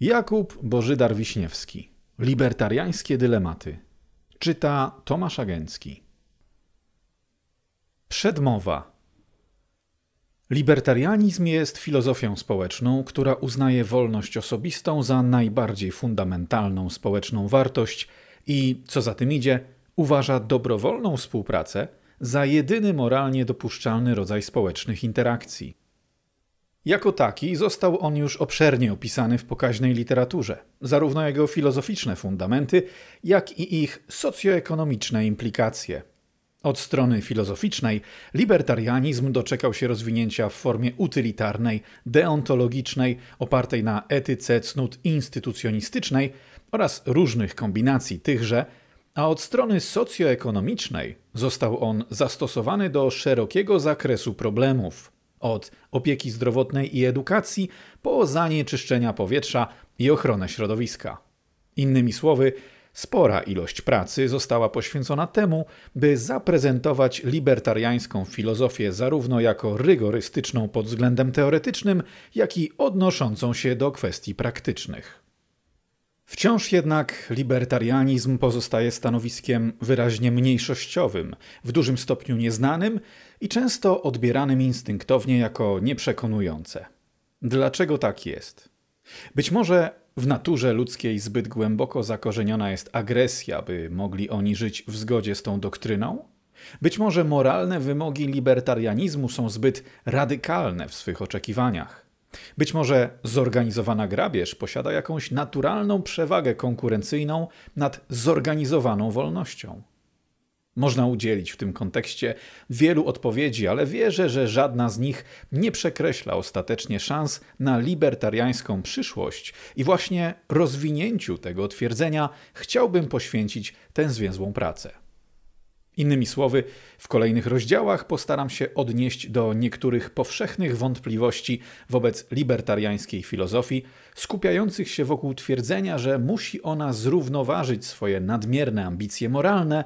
Jakub Bożydar Wiśniewski. Libertariańskie dylematy. Czyta Tomasz Agencki. Przedmowa. Libertarianizm jest filozofią społeczną, która uznaje wolność osobistą za najbardziej fundamentalną społeczną wartość i, co za tym idzie, uważa dobrowolną współpracę za jedyny moralnie dopuszczalny rodzaj społecznych interakcji. Jako taki został on już obszernie opisany w pokaźnej literaturze, zarówno jego filozoficzne fundamenty, jak i ich socjoekonomiczne implikacje. Od strony filozoficznej libertarianizm doczekał się rozwinięcia w formie utylitarnej, deontologicznej, opartej na etyce cnót instytucjonistycznej oraz różnych kombinacji tychże, a od strony socjoekonomicznej został on zastosowany do szerokiego zakresu problemów od opieki zdrowotnej i edukacji po zanieczyszczenia powietrza i ochronę środowiska. Innymi słowy, spora ilość pracy została poświęcona temu, by zaprezentować libertariańską filozofię zarówno jako rygorystyczną pod względem teoretycznym, jak i odnoszącą się do kwestii praktycznych. Wciąż jednak libertarianizm pozostaje stanowiskiem wyraźnie mniejszościowym, w dużym stopniu nieznanym i często odbieranym instynktownie jako nieprzekonujące. Dlaczego tak jest? Być może w naturze ludzkiej zbyt głęboko zakorzeniona jest agresja, by mogli oni żyć w zgodzie z tą doktryną? Być może moralne wymogi libertarianizmu są zbyt radykalne w swych oczekiwaniach. Być może zorganizowana grabież posiada jakąś naturalną przewagę konkurencyjną nad zorganizowaną wolnością. Można udzielić w tym kontekście wielu odpowiedzi, ale wierzę, że żadna z nich nie przekreśla ostatecznie szans na libertariańską przyszłość i właśnie rozwinięciu tego twierdzenia chciałbym poświęcić tę zwięzłą pracę. Innymi słowy, w kolejnych rozdziałach postaram się odnieść do niektórych powszechnych wątpliwości wobec libertariańskiej filozofii, skupiających się wokół twierdzenia, że musi ona zrównoważyć swoje nadmierne ambicje moralne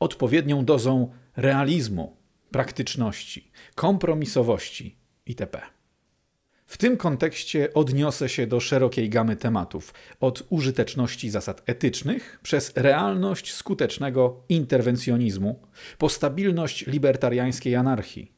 odpowiednią dozą realizmu, praktyczności, kompromisowości itp. W tym kontekście odniosę się do szerokiej gamy tematów, od użyteczności zasad etycznych przez realność skutecznego interwencjonizmu po stabilność libertariańskiej anarchii.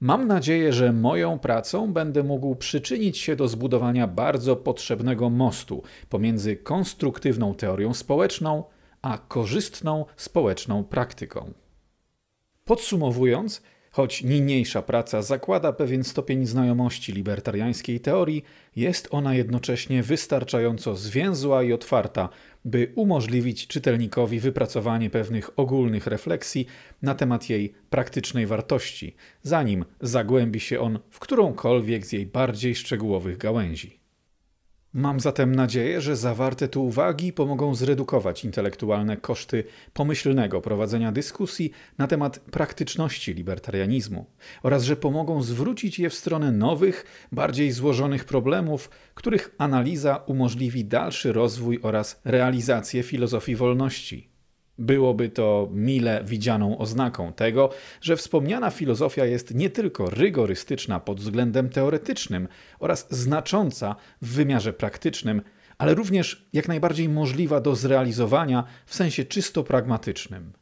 Mam nadzieję, że moją pracą będę mógł przyczynić się do zbudowania bardzo potrzebnego mostu pomiędzy konstruktywną teorią społeczną a korzystną społeczną praktyką. Podsumowując, choć niniejsza praca zakłada pewien stopień znajomości libertariańskiej teorii, jest ona jednocześnie wystarczająco zwięzła i otwarta, by umożliwić czytelnikowi wypracowanie pewnych ogólnych refleksji na temat jej praktycznej wartości, zanim zagłębi się on w którąkolwiek z jej bardziej szczegółowych gałęzi. Mam zatem nadzieję, że zawarte tu uwagi pomogą zredukować intelektualne koszty pomyślnego prowadzenia dyskusji na temat praktyczności libertarianizmu oraz że pomogą zwrócić je w stronę nowych, bardziej złożonych problemów, których analiza umożliwi dalszy rozwój oraz realizację filozofii wolności. Byłoby to mile widzianą oznaką tego, że wspomniana filozofia jest nie tylko rygorystyczna pod względem teoretycznym oraz znacząca w wymiarze praktycznym, ale również jak najbardziej możliwa do zrealizowania w sensie czysto pragmatycznym.